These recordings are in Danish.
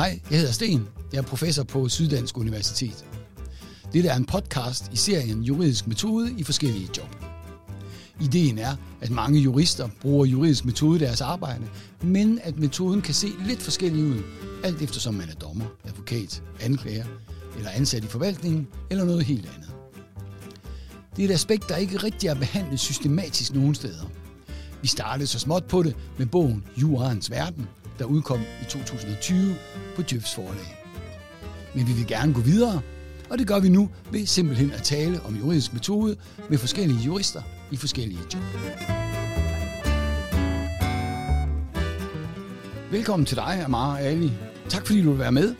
Hej, jeg hedder Sten. Jeg er professor på Syddansk Universitet. Dette er en podcast i serien Juridisk Metode i forskellige job. Ideen er, at mange jurister bruger juridisk metode i deres arbejde, men at metoden kan se lidt forskellig ud, alt eftersom man er dommer, advokat, anklager eller ansat i forvaltningen eller noget helt andet. Det er et aspekt, der ikke rigtig er behandlet systematisk nogen steder. Vi startede så småt på det med bogen Jurens Verden, der udkom i 2020 på Djøfs forlag. Men vi vil gerne gå videre, og det gør vi nu ved simpelthen at tale om juridisk metode med forskellige jurister i forskellige job. Velkommen til dig, Amara Ali. Tak fordi du vil være med.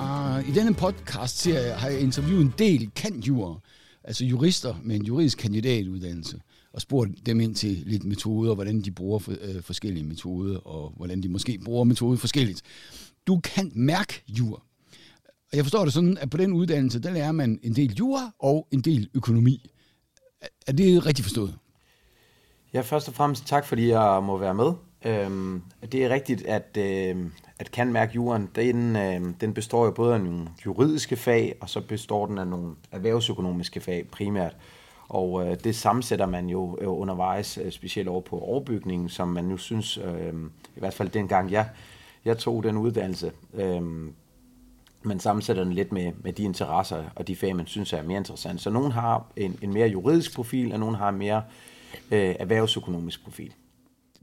Uh, I denne podcast-serie har jeg interviewet en del kandjurer, altså jurister med en juridisk kandidatuddannelse, og spurgt dem ind til lidt metoder, hvordan de bruger for, øh, forskellige metoder, og hvordan de måske bruger metoder forskelligt. Du kan mærke jur. Og jeg forstår det sådan, at på den uddannelse, der lærer man en del jura og en del økonomi. Er det rigtigt forstået? Ja, først og fremmest tak, fordi jeg må være med. Øhm, det er rigtigt, at, øh, at kan mærke juren, den, øh, den består jo både af nogle juridiske fag, og så består den af nogle erhvervsøkonomiske fag primært. Og øh, det sammensætter man jo øh, undervejs, øh, specielt over på overbygningen, som man nu synes, øh, i hvert fald dengang jeg, jeg tog den uddannelse, øh, man sammensætter den lidt med, med de interesser og de fag, man synes er mere interessant. Så nogen har en, en mere juridisk profil, og nogen har en mere øh, erhvervsøkonomisk profil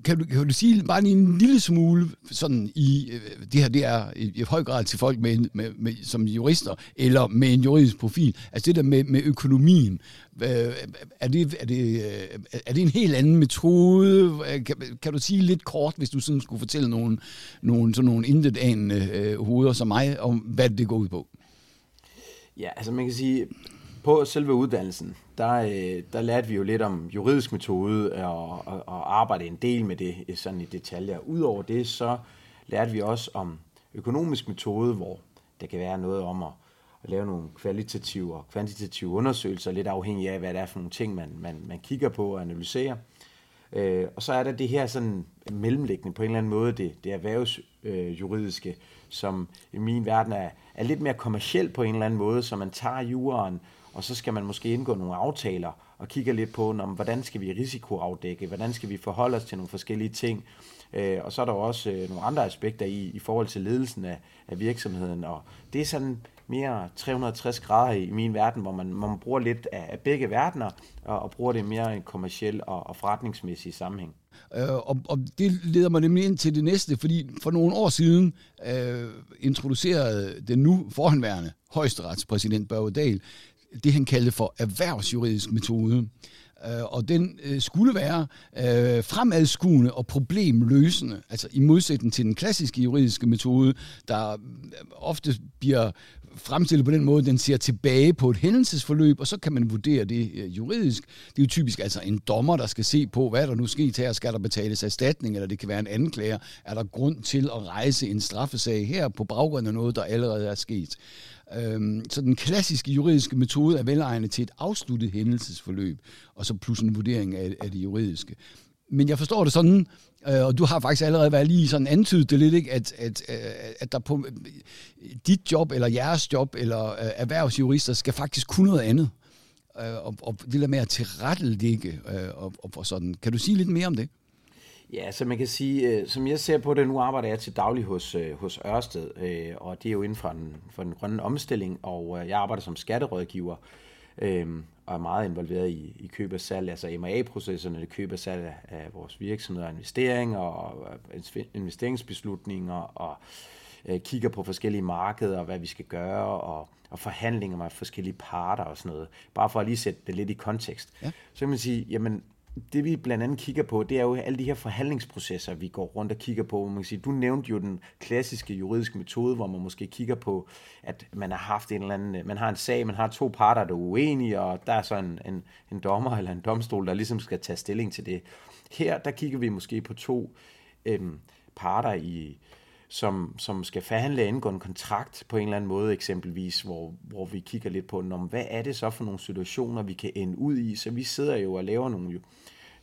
kan du, kan du sige bare lige en lille smule sådan i, øh, det her det er i, i høj grad til folk med, med, med, som jurister, eller med en juridisk profil, altså det der med, med økonomien, øh, er, det, er, det, øh, er det en helt anden metode? Øh, kan, kan du sige lidt kort, hvis du sådan skulle fortælle nogle, nogle, sådan nogle intetanende øh, hoveder som mig, om hvad det går ud på? Ja, altså man kan sige, på selve uddannelsen, der, øh, der lærte vi jo lidt om juridisk metode og, og, og arbejde en del med det øh, sådan i detaljer. Udover det, så lærte vi også om økonomisk metode, hvor der kan være noget om at, at lave nogle kvalitative og kvantitative undersøgelser, lidt afhængig af, hvad det er for nogle ting, man, man, man kigger på og analyserer. Øh, og så er der det her sådan mellemliggende på en eller anden måde, det, det erhvervsjuridiske, øh, som i min verden er, er lidt mere kommerciel på en eller anden måde, så man tager juraen og så skal man måske indgå nogle aftaler og kigge lidt på, om, hvordan skal vi risikoafdække, hvordan skal vi forholde os til nogle forskellige ting. Øh, og så er der også øh, nogle andre aspekter i, i forhold til ledelsen af, af virksomheden, og det er sådan mere 360 grader i min verden, hvor man, man bruger lidt af, af begge verdener, og, og bruger det mere i en kommersiel og, og forretningsmæssig sammenhæng. Øh, og, og det leder mig nemlig ind til det næste, fordi for nogle år siden øh, introducerede den nu forhenværende højesteretspræsident Børge Dahl det, han kaldte for erhvervsjuridisk metode. Øh, og den øh, skulle være øh, fremadskuende og problemløsende, altså i modsætning til den klassiske juridiske metode, der ofte bliver fremstillet på den måde, den ser tilbage på et hændelsesforløb, og så kan man vurdere det juridisk. Det er jo typisk altså en dommer, der skal se på, hvad der nu sket her, skal der betales erstatning, eller det kan være en anklager. Er der grund til at rejse en straffesag her på baggrund af noget, der allerede er sket? Øhm, så den klassiske juridiske metode er velegnet til et afsluttet hændelsesforløb, og så plus en vurdering af, af det juridiske. Men jeg forstår det sådan, øh, og du har faktisk allerede været lige sådan antydet det lidt, ikke? At, at, øh, at der på øh, dit job, eller jeres job, eller øh, erhvervsjurister skal faktisk kunne noget andet. Øh, og, og det der med at tilrettelægge, øh, og, og sådan. Kan du sige lidt mere om det? Ja, så man kan sige, øh, som jeg ser på det, nu arbejder jeg til daglig hos, øh, hos Ørsted, øh, og det er jo inden for den, for den grønne omstilling, og jeg arbejder som skatterådgiver, og er meget involveret i, i køb og salg, altså M&A-processerne, det køb og salg af, af vores virksomheder, investeringer og investeringsbeslutninger, og kigger på forskellige markeder, og hvad vi skal gøre, og, og forhandlinger med forskellige parter og sådan noget. Bare for at lige sætte det lidt i kontekst. Ja. Så kan man sige, jamen det vi blandt andet kigger på, det er jo alle de her forhandlingsprocesser, vi går rundt og kigger på. Man kan sige, du nævnte jo den klassiske juridiske metode, hvor man måske kigger på, at man har haft en eller anden, man har en sag, man har to parter, der er uenige, og der er så en, en, en dommer eller en domstol, der ligesom skal tage stilling til det. Her, der kigger vi måske på to øhm, parter i, som, som skal forhandle og indgå en kontrakt på en eller anden måde eksempelvis, hvor, hvor vi kigger lidt på, om hvad er det så for nogle situationer, vi kan ende ud i. Så vi sidder jo og laver nogle,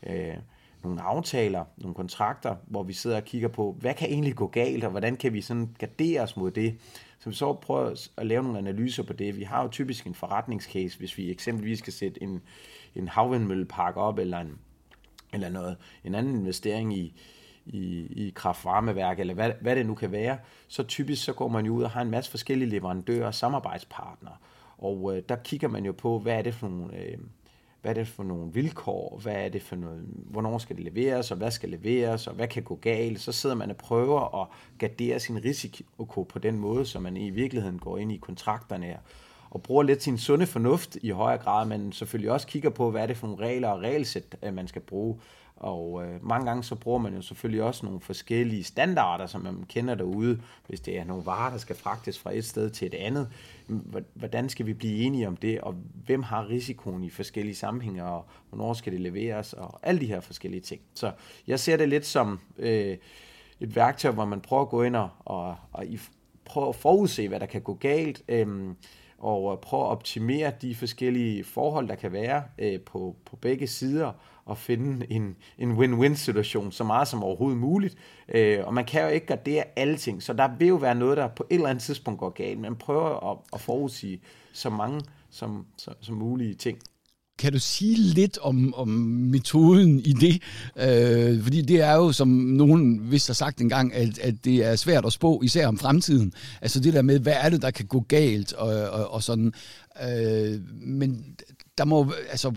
øh, nogle aftaler, nogle kontrakter, hvor vi sidder og kigger på, hvad kan egentlig gå galt, og hvordan kan vi sådan gardere os mod det. Så vi så prøver at lave nogle analyser på det. Vi har jo typisk en forretningscase, hvis vi eksempelvis skal sætte en, en havvindmøllepark op, eller en, eller noget, en anden investering i, i, i kraftvarmeværk, eller hvad, hvad det nu kan være, så typisk så går man jo ud og har en masse forskellige leverandører og samarbejdspartnere. Og øh, der kigger man jo på, hvad er det for nogle... Øh, hvad er det for nogle vilkår, hvad er det for noget, hvornår skal det leveres, og hvad skal leveres, og hvad kan gå galt. Så sidder man og prøver at gardere sin risiko på den måde, så man i virkeligheden går ind i kontrakterne og bruger lidt sin sunde fornuft i højere grad, men selvfølgelig også kigger på, hvad er det for nogle regler og regelsæt, øh, man skal bruge. Og øh, mange gange så bruger man jo selvfølgelig også nogle forskellige standarder, som man kender derude, hvis det er nogle varer, der skal fragtes fra et sted til et andet. Mm, hvordan skal vi blive enige om det, og hvem har risikoen i forskellige sammenhænge, og hvornår skal det leveres, og alle de her forskellige ting. Så jeg ser det lidt som øh, et værktøj, hvor man prøver at gå ind og, og, og i, prøve at forudse, hvad der kan gå galt, øh, og øh, prøve at optimere de forskellige forhold, der kan være øh, på, på begge sider, og finde en, en win-win situation så meget som overhovedet muligt. Øh, og man kan jo ikke gardere alle ting, så der vil jo være noget, der på et eller andet tidspunkt går galt. Man prøver at, at forudsige så mange som, som, som mulige ting. Kan du sige lidt om, om metoden i det? Øh, fordi det er jo, som nogen vist har sagt engang, at, at det er svært at spå, især om fremtiden. Altså det der med, hvad er det, der kan gå galt, og, og, og sådan. Øh, men der må, altså,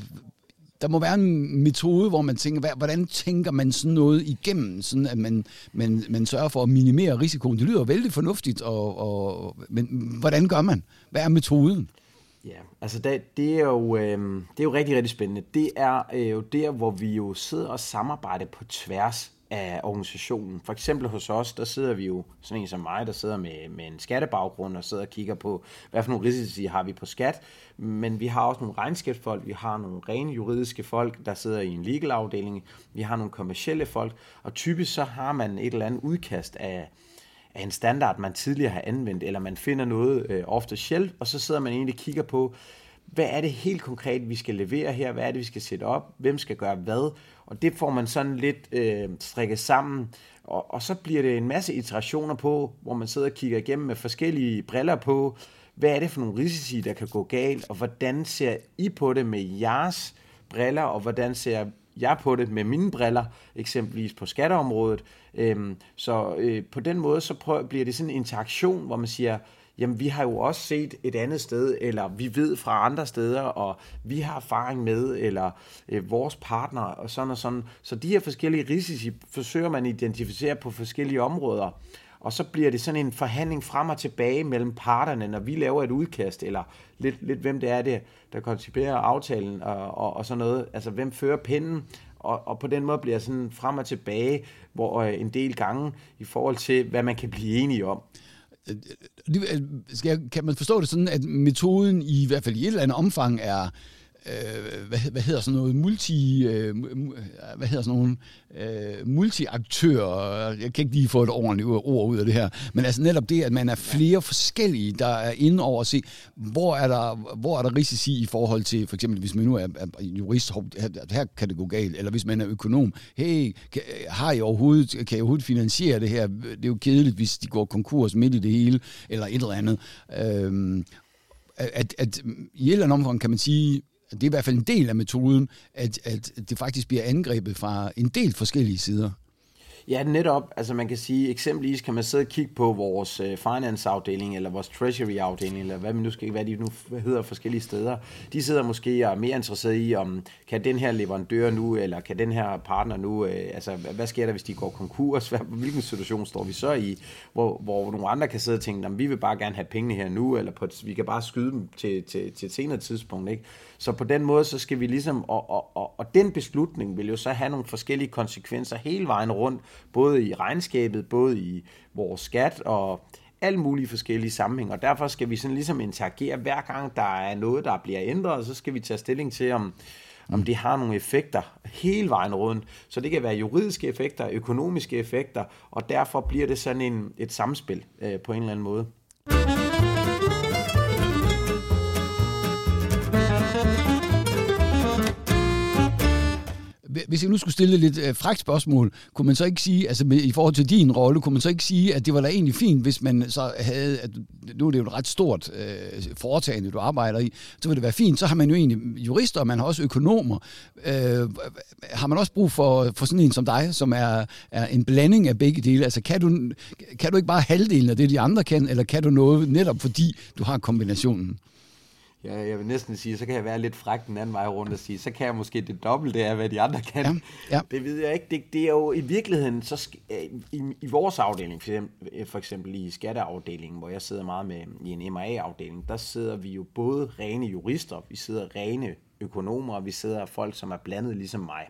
der må være en metode, hvor man tænker, hvordan tænker man sådan noget igennem, sådan at man, man, man sørger for at minimere risikoen. Det lyder vældig fornuftigt, og, og, men hvordan gør man? Hvad er metoden? Ja, altså det, det, er jo, øh, det er jo rigtig, rigtig spændende. Det er øh, jo der, hvor vi jo sidder og samarbejder på tværs af organisationen. For eksempel hos os, der sidder vi jo, sådan en som mig, der sidder med, med en skattebaggrund og sidder og kigger på, hvad for nogle risici har vi på skat. Men vi har også nogle regnskabsfolk, vi har nogle rene juridiske folk, der sidder i en legal afdeling, vi har nogle kommercielle folk, og typisk så har man et eller andet udkast af, af en standard, man tidligere har anvendt, eller man finder noget øh, off the shelf, og så sidder man egentlig og kigger på, hvad er det helt konkret, vi skal levere her? Hvad er det, vi skal sætte op? Hvem skal gøre hvad? Og det får man sådan lidt øh, strikket sammen, og, og så bliver det en masse iterationer på, hvor man sidder og kigger igennem med forskellige briller på, hvad er det for nogle risici, der kan gå galt, og hvordan ser I på det med jeres briller, og hvordan ser jeg på det med mine briller, eksempelvis på skatteområdet. Øhm, så øh, på den måde, så prøver, bliver det sådan en interaktion, hvor man siger, jamen vi har jo også set et andet sted, eller vi ved fra andre steder, og vi har erfaring med, eller øh, vores partner, og sådan og sådan. Så de her forskellige risici forsøger man at identificere på forskellige områder. Og så bliver det sådan en forhandling frem og tilbage mellem parterne, når vi laver et udkast, eller lidt, lidt hvem det er, det, der konciperer aftalen og, og, og sådan noget. Altså, hvem fører pinden? Og, og på den måde bliver sådan frem og tilbage, hvor øh, en del gange i forhold til, hvad man kan blive enige om. Øh, øh, øh, skal jeg, kan man forstå det sådan, at metoden i, i hvert fald i et eller andet omfang er øh, hvad, hvad hedder sådan noget, multi, øh, øh, hvad hedder sådan nogle, øh, multiaktører, jeg kan ikke lige få et ordentligt ord ud af det her, men altså netop det, at man er flere forskellige, der er inde over at se, hvor er der, hvor er der risici i forhold til, for eksempel hvis man nu er, er jurist, her, her kan det gå galt, eller hvis man er økonom, hey, kan, har I overhovedet, kan I overhovedet finansiere det her? Det er jo kedeligt, hvis de går konkurs midt i det hele, eller et eller andet. Øh, at, at i et eller andet omfang kan man sige, det er i hvert fald en del af metoden, at, at det faktisk bliver angrebet fra en del forskellige sider. Ja, netop. Altså man kan sige, eksempelvis kan man sidde og kigge på vores øh, finance-afdeling, eller vores treasury-afdeling, eller hvad, man nu skal, hvad de nu hedder forskellige steder. De sidder måske og er mere interesseret i, om kan den her leverandør nu, eller kan den her partner nu, øh, altså hvad sker der, hvis de går konkurs? Hvad, hvilken situation står vi så i? Hvor, hvor nogle andre kan sidde og tænke, vi vil bare gerne have pengene her nu, eller på, vi kan bare skyde dem til, til, til et senere tidspunkt. Ikke? Så på den måde, så skal vi ligesom, og, og, og, og den beslutning vil jo så have nogle forskellige konsekvenser hele vejen rundt, både i regnskabet, både i vores skat og alle mulige forskellige sammenhænge, og derfor skal vi sådan ligesom interagere hver gang der er noget, der bliver ændret, så skal vi tage stilling til, om, om det har nogle effekter hele vejen rundt. Så det kan være juridiske effekter, økonomiske effekter, og derfor bliver det sådan en, et samspil øh, på en eller anden måde. Hvis jeg nu skulle stille lidt øh, frækt spørgsmål, kunne man så ikke sige, altså med, i forhold til din rolle, kunne man så ikke sige, at det var da egentlig fint, hvis man så havde, at nu er det jo et ret stort øh, foretagende, du arbejder i, så ville det være fint. Så har man jo egentlig jurister, og man har også økonomer. Øh, har man også brug for, for sådan en som dig, som er, er en blanding af begge dele? Altså kan du, kan du ikke bare halvdelen af det, de andre kan, eller kan du noget netop fordi du har kombinationen? Ja, jeg vil næsten sige, så kan jeg være lidt fræk den anden vej rundt og sige, så kan jeg måske det dobbelte af, hvad de andre kan. Ja, ja. Det ved jeg ikke. Det, det er jo i virkeligheden, så øh, i, i vores afdeling, for eksempel, øh, for eksempel i skatteafdelingen, hvor jeg sidder meget med i en MA-afdeling, der sidder vi jo både rene jurister, vi sidder rene økonomer, og vi sidder folk, som er blandet ligesom mig.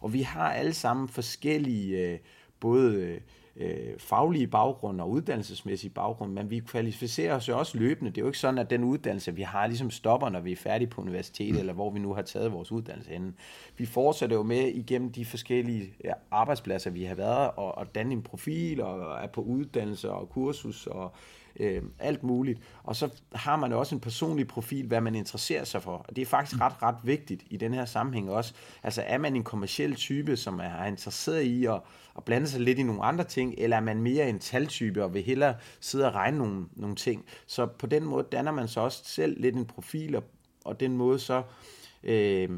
Og vi har alle sammen forskellige, øh, både øh, faglige baggrund og uddannelsesmæssige baggrund, men vi kvalificerer os jo også løbende. Det er jo ikke sådan, at den uddannelse, vi har, ligesom stopper, når vi er færdige på universitetet, mm. eller hvor vi nu har taget vores uddannelse henne. Vi fortsætter jo med igennem de forskellige arbejdspladser, vi har været, og, og danne en profil, og er på uddannelse og kursus, og øh, alt muligt. Og så har man også en personlig profil, hvad man interesserer sig for. Og det er faktisk ret, ret vigtigt i den her sammenhæng også. Altså er man en kommersiel type, som er interesseret i at, at blande sig lidt i nogle andre ting, eller er man mere en taltype og vil hellere sidde og regne nogle, nogle ting. Så på den måde danner man så også selv lidt en profil, og, og den måde så... Øh,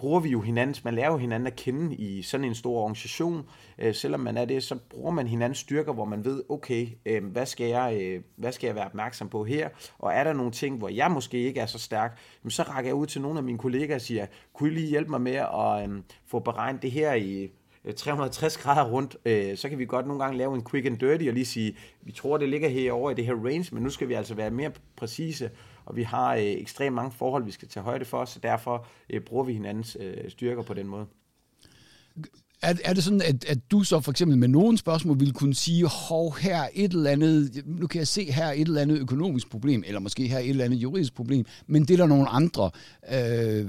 bruger vi jo hinanden, man lærer jo hinanden at kende i sådan en stor organisation. Øh, selvom man er det, så bruger man hinandens styrker, hvor man ved, okay, øh, hvad, skal jeg, øh, hvad skal jeg være opmærksom på her? Og er der nogle ting, hvor jeg måske ikke er så stærk, så rækker jeg ud til nogle af mine kollegaer og siger, kunne I lige hjælpe mig med at øh, få beregnet det her i øh, 360 grader rundt, øh, så kan vi godt nogle gange lave en quick and dirty og lige sige, vi tror, det ligger herovre i det her range, men nu skal vi altså være mere præcise og vi har øh, ekstremt mange forhold, vi skal tage højde for, så derfor øh, bruger vi hinandens øh, styrker på den måde. Er, er det sådan, at, at du så for eksempel med nogle spørgsmål ville kunne sige, hov, her et eller andet, nu kan jeg se her et eller andet økonomisk problem, eller måske her et eller andet juridisk problem, men det er der nogle andre, øh, øh,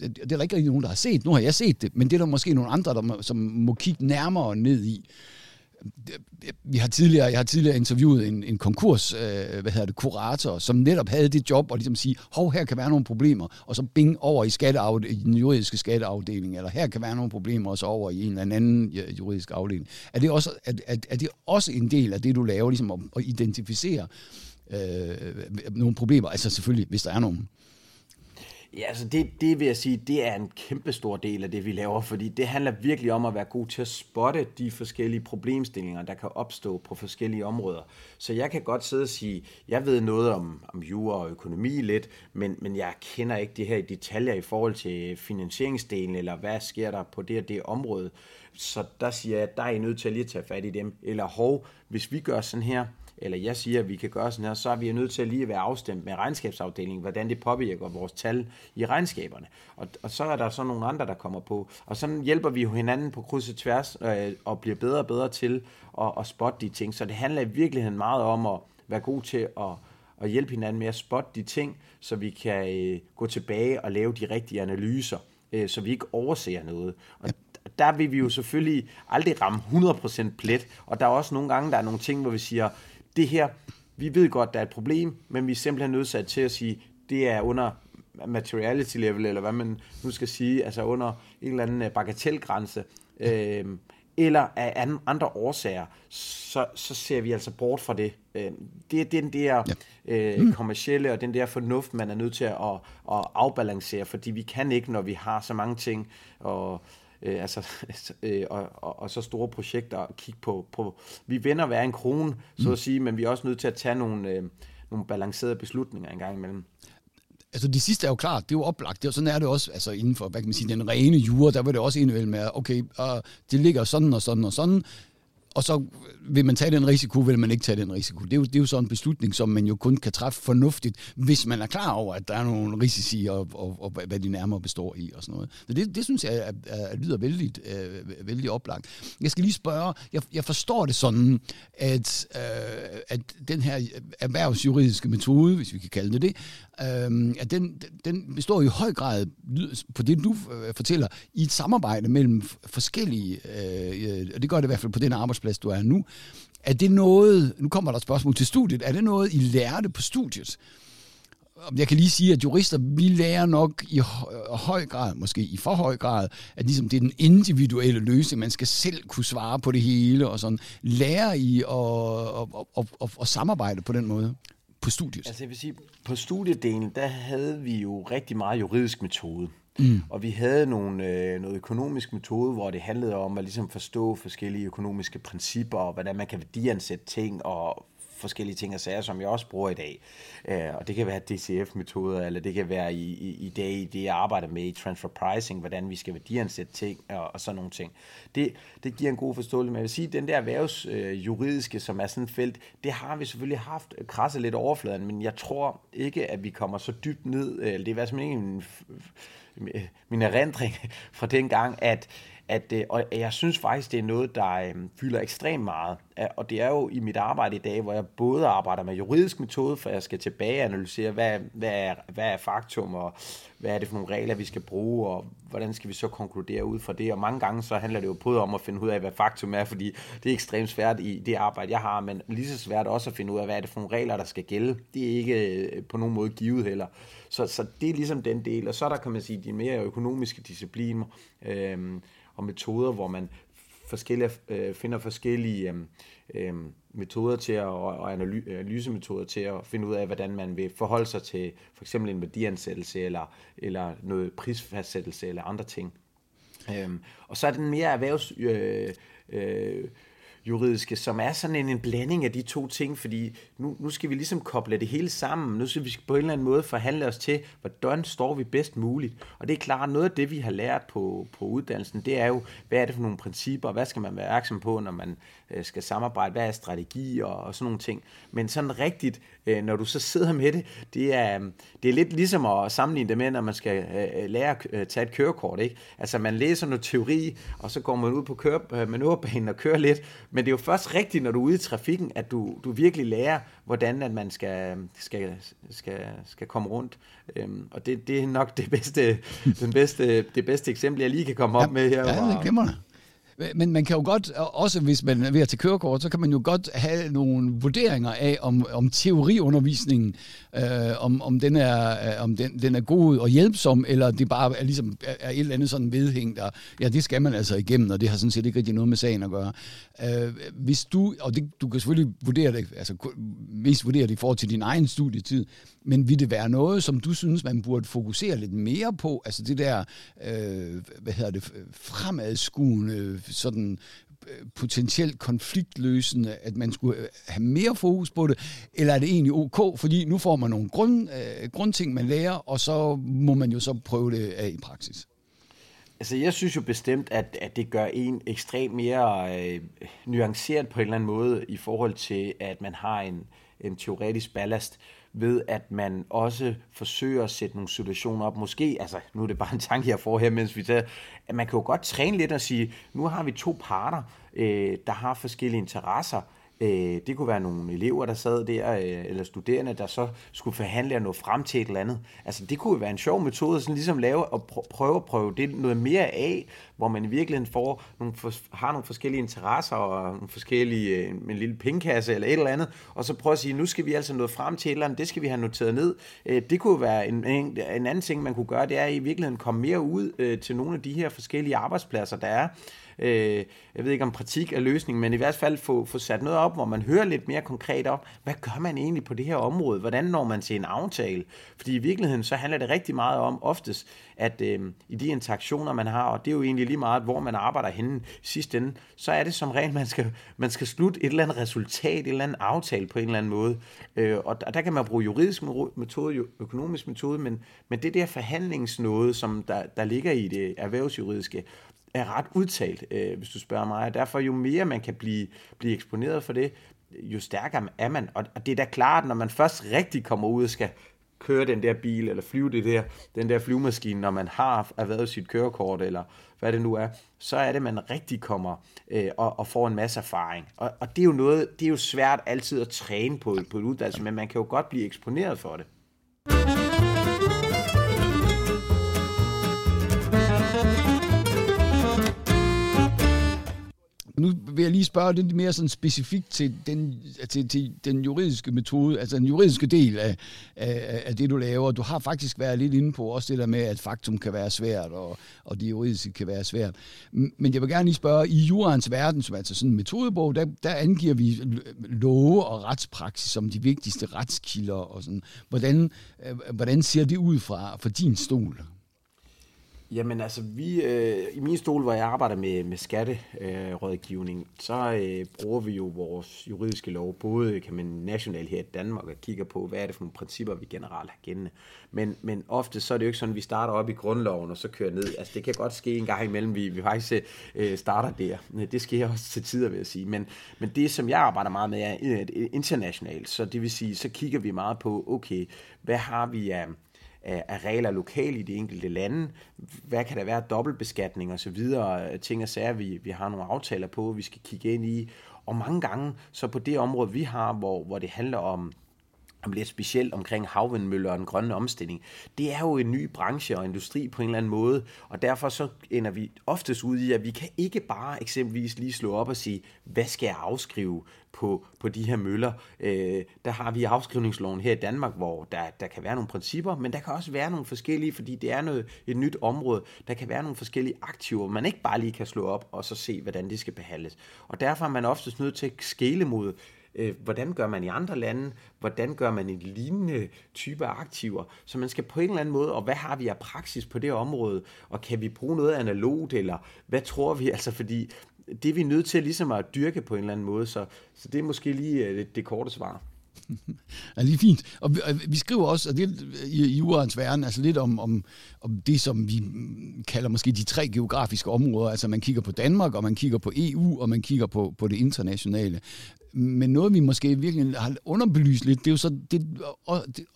det er der ikke rigtig nogen, der har set, nu har jeg set det, men det er der måske nogle andre, der må, som må kigge nærmere ned i vi har tidligere, jeg har tidligere interviewet en, en konkurs, øh, hvad hedder det, kurator, som netop havde det job og ligesom sige, hov, her kan være nogle problemer, og så bing over i, i den juridiske skatteafdeling, eller her kan være nogle problemer, og så over i en eller anden juridisk afdeling. Er det også, er, er, er det også en del af det, du laver, ligesom at, at identificere øh, nogle problemer? Altså selvfølgelig, hvis der er nogen. Ja, altså det, det vil jeg sige, det er en kæmpe stor del af det, vi laver, fordi det handler virkelig om at være god til at spotte de forskellige problemstillinger, der kan opstå på forskellige områder. Så jeg kan godt sidde og sige, jeg ved noget om, om jura og økonomi lidt, men, men jeg kender ikke det her i detaljer i forhold til finansieringsdelen, eller hvad sker der på det og det område. Så der siger jeg, at der er I nødt til at lige tage fat i dem. Eller hov, hvis vi gør sådan her, eller jeg siger, at vi kan gøre sådan her, så er vi nødt til at lige at være afstemt med regnskabsafdelingen, hvordan det påvirker vores tal i regnskaberne. Og, og så er der så nogle andre, der kommer på. Og sådan hjælper vi jo hinanden på kryds og tværs, øh, og bliver bedre og bedre til at, at spotte de ting. Så det handler i virkeligheden meget om at være god til at, at hjælpe hinanden med at spotte de ting, så vi kan øh, gå tilbage og lave de rigtige analyser, øh, så vi ikke overser noget. Og der vil vi jo selvfølgelig aldrig ramme 100% plet, og der er også nogle gange, der er nogle ting, hvor vi siger, det her, vi ved godt, der er et problem, men vi er simpelthen nødsat til at sige, det er under materiality level, eller hvad man nu skal sige, altså under en eller anden øh, bagatelgrænse, øh, eller af andre årsager, så, så ser vi altså bort fra det. Øh, det er den der ja. øh, kommercielle og den der fornuft, man er nødt til at, at afbalancere, fordi vi kan ikke, når vi har så mange ting, og øh, altså, øh, og, og, og så store projekter at kigge på. på. Vi vender hver en krone, så mm. at sige, men vi er også nødt til at tage nogle, øh, nogle balancerede beslutninger en gang imellem. Altså det sidste er jo klart, det er jo oplagt, det, og sådan er det også, altså inden for, hvad kan man sige, den rene jure, der var det også indimellem med, okay, uh, det ligger sådan og sådan og sådan, og så vil man tage den risiko, vil man ikke tage den risiko. Det er, jo, det er jo sådan en beslutning, som man jo kun kan træffe fornuftigt, hvis man er klar over, at der er nogle risici, og, og, og hvad de nærmere består i, og sådan noget. Så det, det synes jeg er, er, lyder vældig, øh, vældig oplagt. Jeg skal lige spørge, jeg, jeg forstår det sådan, at, øh, at den her erhvervsjuridiske metode, hvis vi kan kalde det det, øh, at den, den består i høj grad, på det du øh, fortæller, i et samarbejde mellem forskellige, øh, øh, og det gør det i hvert fald på den arbejdsplads, du er nu. Er det noget, nu kommer der et spørgsmål til studiet, er det noget, I lærte på studiet? jeg kan lige sige, at jurister, vi lærer nok i høj grad, måske i for høj grad, at ligesom det er den individuelle løsning. Man skal selv kunne svare på det hele, og sådan lære i at, at, at, at, at samarbejde på den måde på studiet. Altså jeg vil sige, på studiedelen, der havde vi jo rigtig meget juridisk metode. Mm. Og vi havde nogle, øh, noget økonomisk metode, hvor det handlede om at ligesom forstå forskellige økonomiske principper, og hvordan man kan værdiansætte ting, og forskellige ting og sager, som jeg også bruger i dag. Øh, og det kan være DCF-metoder, eller det kan være i, i, i dag i det, jeg arbejder med i transfer pricing, hvordan vi skal værdiansætte ting og, og sådan nogle ting. Det, det giver en god forståelse. Men jeg vil sige, at den der erhvervsjuridiske, øh, som er sådan et felt, det har vi selvfølgelig haft krasset lidt overfladen, men jeg tror ikke, at vi kommer så dybt ned. Øh, det er i hvert fald ikke min, min erindring fra den gang, at at, øh, og jeg synes faktisk, det er noget, der øh, fylder ekstremt meget. Og det er jo i mit arbejde i dag, hvor jeg både arbejder med juridisk metode, for jeg skal tilbage og analysere, hvad, hvad, er, hvad er faktum, og hvad er det for nogle regler, vi skal bruge, og hvordan skal vi så konkludere ud fra det. Og mange gange så handler det jo både om at finde ud af, hvad faktum er, fordi det er ekstremt svært i det arbejde, jeg har, men lige så svært også at finde ud af, hvad er det for nogle regler, der skal gælde. Det er ikke øh, på nogen måde givet heller. Så, så det er ligesom den del. Og så er der, kan man sige, de mere økonomiske discipliner, øh, og metoder, hvor man forskellige, øh, finder forskellige øh, øh, metoder til at, og analysemetoder til at finde ud af, hvordan man vil forholde sig til for eksempel en værdiansættelse eller, eller noget prisfastsættelse eller andre ting. Øhm, og så er den mere erhvervs... Øh, øh, juridiske, som er sådan en, en blanding af de to ting, fordi nu, nu skal vi ligesom koble det hele sammen. Nu skal vi på en eller anden måde forhandle os til, hvordan står vi bedst muligt. Og det er klart, noget af det, vi har lært på, på uddannelsen, det er jo, hvad er det for nogle principper, hvad skal man være opmærksom på, når man øh, skal samarbejde, hvad er strategi og, og sådan nogle ting. Men sådan rigtigt, øh, når du så sidder med det, det er, øh, det er lidt ligesom at sammenligne det med, når man skal lære at tage et kørekort. Ikke? Altså man læser noget teori, og så går man ud på køre, manøvrebanen og kører lidt, men det er jo først rigtigt, når du er ude i trafikken, at du, du virkelig lærer, hvordan at man skal, skal, skal, skal komme rundt. Øhm, og det, det er nok det bedste, den bedste, det bedste eksempel, jeg lige kan komme op ja, med her. Ja, det er mig. Øh, men man kan jo godt, også hvis man er ved at tage kørekort, så kan man jo godt have nogle vurderinger af, om, om teoriundervisningen, øh, om, om, den er, øh, om den, den er god og hjælpsom, eller det bare er, ligesom, er et eller andet sådan vedhæng, der, ja, det skal man altså igennem, og det har sådan set ikke rigtig noget med sagen at gøre. Øh, hvis du, og det, du kan selvfølgelig vurdere det, altså mest vurdere det i forhold til din egen studietid, men vil det være noget, som du synes, man burde fokusere lidt mere på? Altså det der, øh, hvad hedder det, fremadskuende, sådan øh, potentielt konfliktløsende, at man skulle øh, have mere fokus på det, eller er det egentlig ok, fordi nu får man nogle grund, øh, grundting, man lærer, og så må man jo så prøve det af i praksis? Altså, jeg synes jo bestemt, at, at det gør en ekstremt mere øh, nuanceret på en eller anden måde i forhold til, at man har en, en teoretisk ballast ved at man også forsøger at sætte nogle situationer op. Måske, altså nu er det bare en tanke, jeg får her, mens vi tager, at man kan jo godt træne lidt og sige, nu har vi to parter, øh, der har forskellige interesser, Øh, det kunne være nogle elever, der sad der, øh, eller studerende, der så skulle forhandle og nå frem til et eller andet. Altså det kunne være en sjov metode, sådan ligesom lave og prøve at prøve det noget mere af, hvor man i virkeligheden får nogle, har nogle forskellige interesser og nogle forskellige, øh, en lille pengekasse eller et eller andet, og så prøve at sige, nu skal vi altså nå frem til et eller andet, det skal vi have noteret ned. Øh, det kunne være en, en, en anden ting, man kunne gøre, det er i virkeligheden komme mere ud øh, til nogle af de her forskellige arbejdspladser, der er, øh, jeg ved ikke om praktik er løsningen, men i hvert fald få, få sat noget op, hvor man hører lidt mere konkret om, hvad gør man egentlig på det her område? Hvordan når man til en aftale? Fordi i virkeligheden så handler det rigtig meget om oftest, at øh, i de interaktioner, man har, og det er jo egentlig lige meget, hvor man arbejder henne sidst ende, så er det som regel, man skal, man skal slutte et eller andet resultat, et eller andet aftale på en eller anden måde. Øh, og der, der kan man bruge juridisk metode, økonomisk metode, men, men det der forhandlingsnåde, som der, der ligger i det erhvervsjuridiske, er ret udtalt, øh, hvis du spørger mig. Og derfor jo mere man kan blive, blive eksponeret for det, jo stærkere er man. Og, og det er da klart, når man først rigtig kommer ud og skal køre den der bil, eller flyve det der, den der flyvemaskine, når man har erhvervet sit kørekort, eller hvad det nu er, så er det, man rigtig kommer øh, og, og får en masse erfaring. Og, og det er jo noget, det er jo svært altid at træne på, på et uddannelse, men man kan jo godt blive eksponeret for det. Nu vil jeg lige spørge lidt mere sådan specifikt til den, til, til den juridiske metode, altså den juridiske del af, af, af det, du laver. Du har faktisk været lidt inde på også det der med, at faktum kan være svært, og, og det juridiske kan være svært. Men jeg vil gerne lige spørge, i jurens verden, som er altså sådan en metodebog, der, der angiver vi love og retspraksis som de vigtigste retskilder og sådan. Hvordan, øh, hvordan ser det ud fra, fra din stol? Jamen altså, vi, øh, i min stol, hvor jeg arbejder med, med skatterådgivning, øh, så øh, bruger vi jo vores juridiske lov, både kan man nationalt her i Danmark, og kigger på, hvad er det for nogle principper, vi generelt har gældende. Men, men ofte så er det jo ikke sådan, at vi starter op i grundloven, og så kører ned. Altså det kan godt ske en gang imellem, vi, vi faktisk øh, starter der. Øh, det sker også til tider, vil jeg sige. Men, men det, som jeg arbejder meget med, er øh, internationalt. Så det vil sige, så kigger vi meget på, okay, hvad har vi af... Øh, Øh, af, regler lokalt i de enkelte lande. Hvad kan der være dobbeltbeskatning og så videre, ting og sager, vi, vi har nogle aftaler på, vi skal kigge ind i. Og mange gange, så på det område, vi har, hvor, hvor det handler om om lidt specielt omkring havvindmøller og den grønne omstilling. Det er jo en ny branche og industri på en eller anden måde, og derfor så ender vi oftest ud i, at vi kan ikke bare eksempelvis lige slå op og sige, hvad skal jeg afskrive på, på de her møller? Øh, der har vi afskrivningsloven her i Danmark, hvor der, der kan være nogle principper, men der kan også være nogle forskellige, fordi det er noget, et nyt område. Der kan være nogle forskellige aktiver, man ikke bare lige kan slå op og så se, hvordan det skal behandles. Og derfor er man oftest nødt til at skele mod Øh, hvordan gør man i andre lande, hvordan gør man en lignende type aktiver. Så man skal på en eller anden måde, og hvad har vi af praksis på det område, og kan vi bruge noget analogt, eller hvad tror vi, altså fordi det er vi nødt til ligesom at dyrke på en eller anden måde, så, så det er måske lige øh, det, det korte svar. Ja, det er fint. Og vi, og vi skriver også, og det i, i urens verden, altså lidt om, om, om det, som vi kalder måske de tre geografiske områder. Altså man kigger på Danmark, og man kigger på EU, og man kigger på, på det internationale men noget, vi måske virkelig har underbelyst lidt, det er jo så det,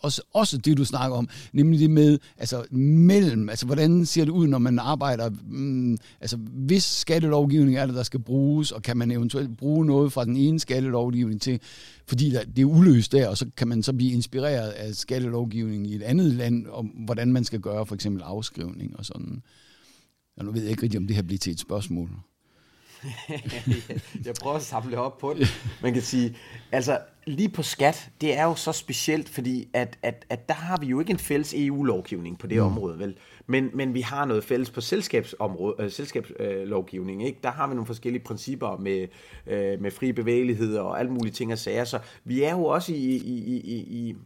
også, også det, du snakker om, nemlig det med, altså mellem, altså hvordan ser det ud, når man arbejder, mm, altså hvis skattelovgivning er det, der skal bruges, og kan man eventuelt bruge noget fra den ene skattelovgivning til, fordi der, det er uløst der, og så kan man så blive inspireret af skattelovgivningen i et andet land, om hvordan man skal gøre for eksempel afskrivning og sådan. Og nu ved jeg ikke rigtig, om det her bliver til et spørgsmål. jeg prøver at samle op på det. Man kan sige, altså lige på skat, det er jo så specielt, fordi at, at, at der har vi jo ikke en fælles EU-lovgivning på det mm. område, vel? Men, men vi har noget fælles på selskabsområde, øh, selskabslovgivning, øh, ikke? Der har vi nogle forskellige principper med, øh, med fri bevægelighed og alt mulige ting og sager, så vi er jo også i, i, i, i,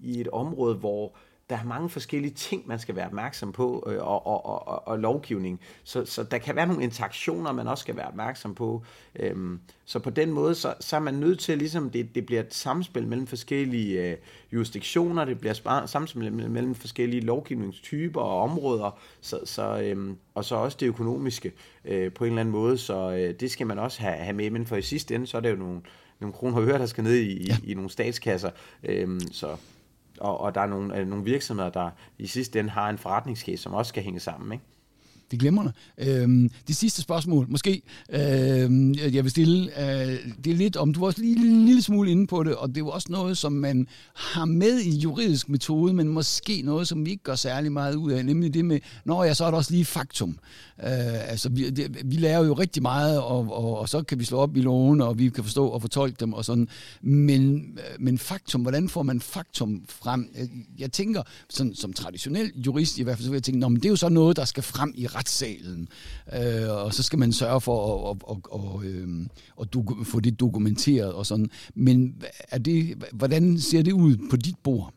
i et område, hvor der er mange forskellige ting, man skal være opmærksom på, øh, og, og, og, og lovgivning. Så, så der kan være nogle interaktioner, man også skal være opmærksom på. Øhm, så på den måde, så, så er man nødt til, ligesom det, det bliver et samspil mellem forskellige øh, jurisdiktioner, det bliver samspil mellem forskellige lovgivningstyper og områder, så, så, øhm, og så også det økonomiske øh, på en eller anden måde. Så øh, det skal man også have, have med, men for i sidste ende, så er det jo nogle, nogle kroner og øre, der skal ned i, ja. i, i nogle statskasser. Øhm, så og, og der er nogle, øh, nogle virksomheder, der i sidste ende har en forretningscase, som også skal hænge sammen. Ikke? Det glemmer Øhm, det sidste spørgsmål, måske, øhm, jeg vil stille, øh, det er lidt om, du var også lige en lille smule inde på det, og det er jo også noget, som man har med i juridisk metode, men måske noget, som vi ikke gør særlig meget ud af, nemlig det med, når jeg så er der også lige faktum. Øh, altså, vi, det, vi lærer jo rigtig meget, og, og, og så kan vi slå op i loven, og vi kan forstå og fortolke dem og sådan, men, øh, men faktum, hvordan får man faktum frem? Jeg, jeg tænker, sådan, som traditionel jurist i hvert fald, så vil jeg tænke, Nå, men det er jo så noget, der skal frem i retssalen, øh, og så skal man sørge for at, at, at, at, øh, at øhm, at få det dokumenteret og sådan. Men er det, hvordan ser det ud på dit bord?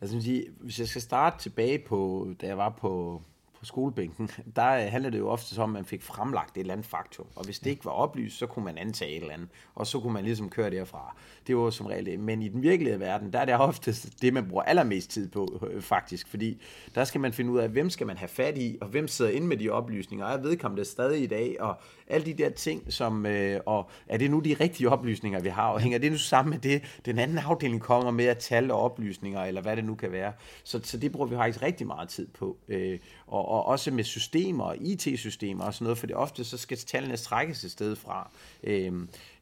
Altså, hvis jeg skal starte tilbage på, da jeg var på på skolebænken, der handler det jo ofte om, at man fik fremlagt et eller andet faktum. Og hvis det ikke var oplyst, så kunne man antage et eller andet. Og så kunne man ligesom køre derfra. Det var som regel det. Men i den virkelige verden, der er det ofte det, man bruger allermest tid på, øh, faktisk. Fordi der skal man finde ud af, hvem skal man have fat i, og hvem sidder inde med de oplysninger. Og jeg vedkommer det stadig i dag, og alle de der ting, som, øh, og er det nu de rigtige oplysninger, vi har, og hænger det nu sammen med det, den anden afdeling kommer med at tal og oplysninger, eller hvad det nu kan være. Så, så det bruger vi faktisk rigtig meget tid på. Øh, og, og også med systemer og IT-systemer og sådan noget, for det ofte så skal tallene trækkes et sted fra, øh,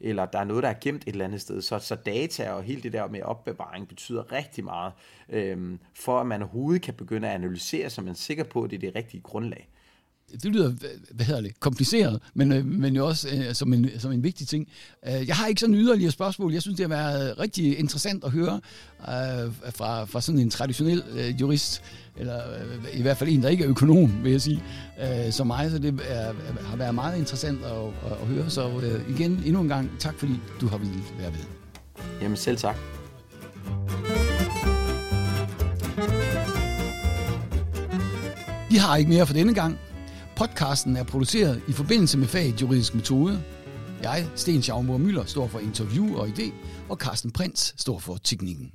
eller der er noget, der er gemt et eller andet sted. Så, så data og hele det der med opbevaring betyder rigtig meget, øh, for at man overhovedet kan begynde at analysere, så man er sikker på, at det er det rigtige grundlag det lyder, hvad hedder det, kompliceret, men, øh, men jo også øh, som, en, som en vigtig ting. Øh, jeg har ikke sådan yderligere spørgsmål. Jeg synes, det har været rigtig interessant at høre øh, fra, fra sådan en traditionel øh, jurist, eller øh, i hvert fald en, der ikke er økonom, vil jeg sige, øh, som mig. Så det er, har været meget interessant at, at, at høre. Så øh, igen, endnu en gang, tak fordi du har ville være ved. Jamen selv tak. Vi har ikke mere for denne gang. Podcasten er produceret i forbindelse med faget juridisk metode. Jeg, Sten Schaumburg Møller, står for interview og idé, og Carsten Prins står for teknikken.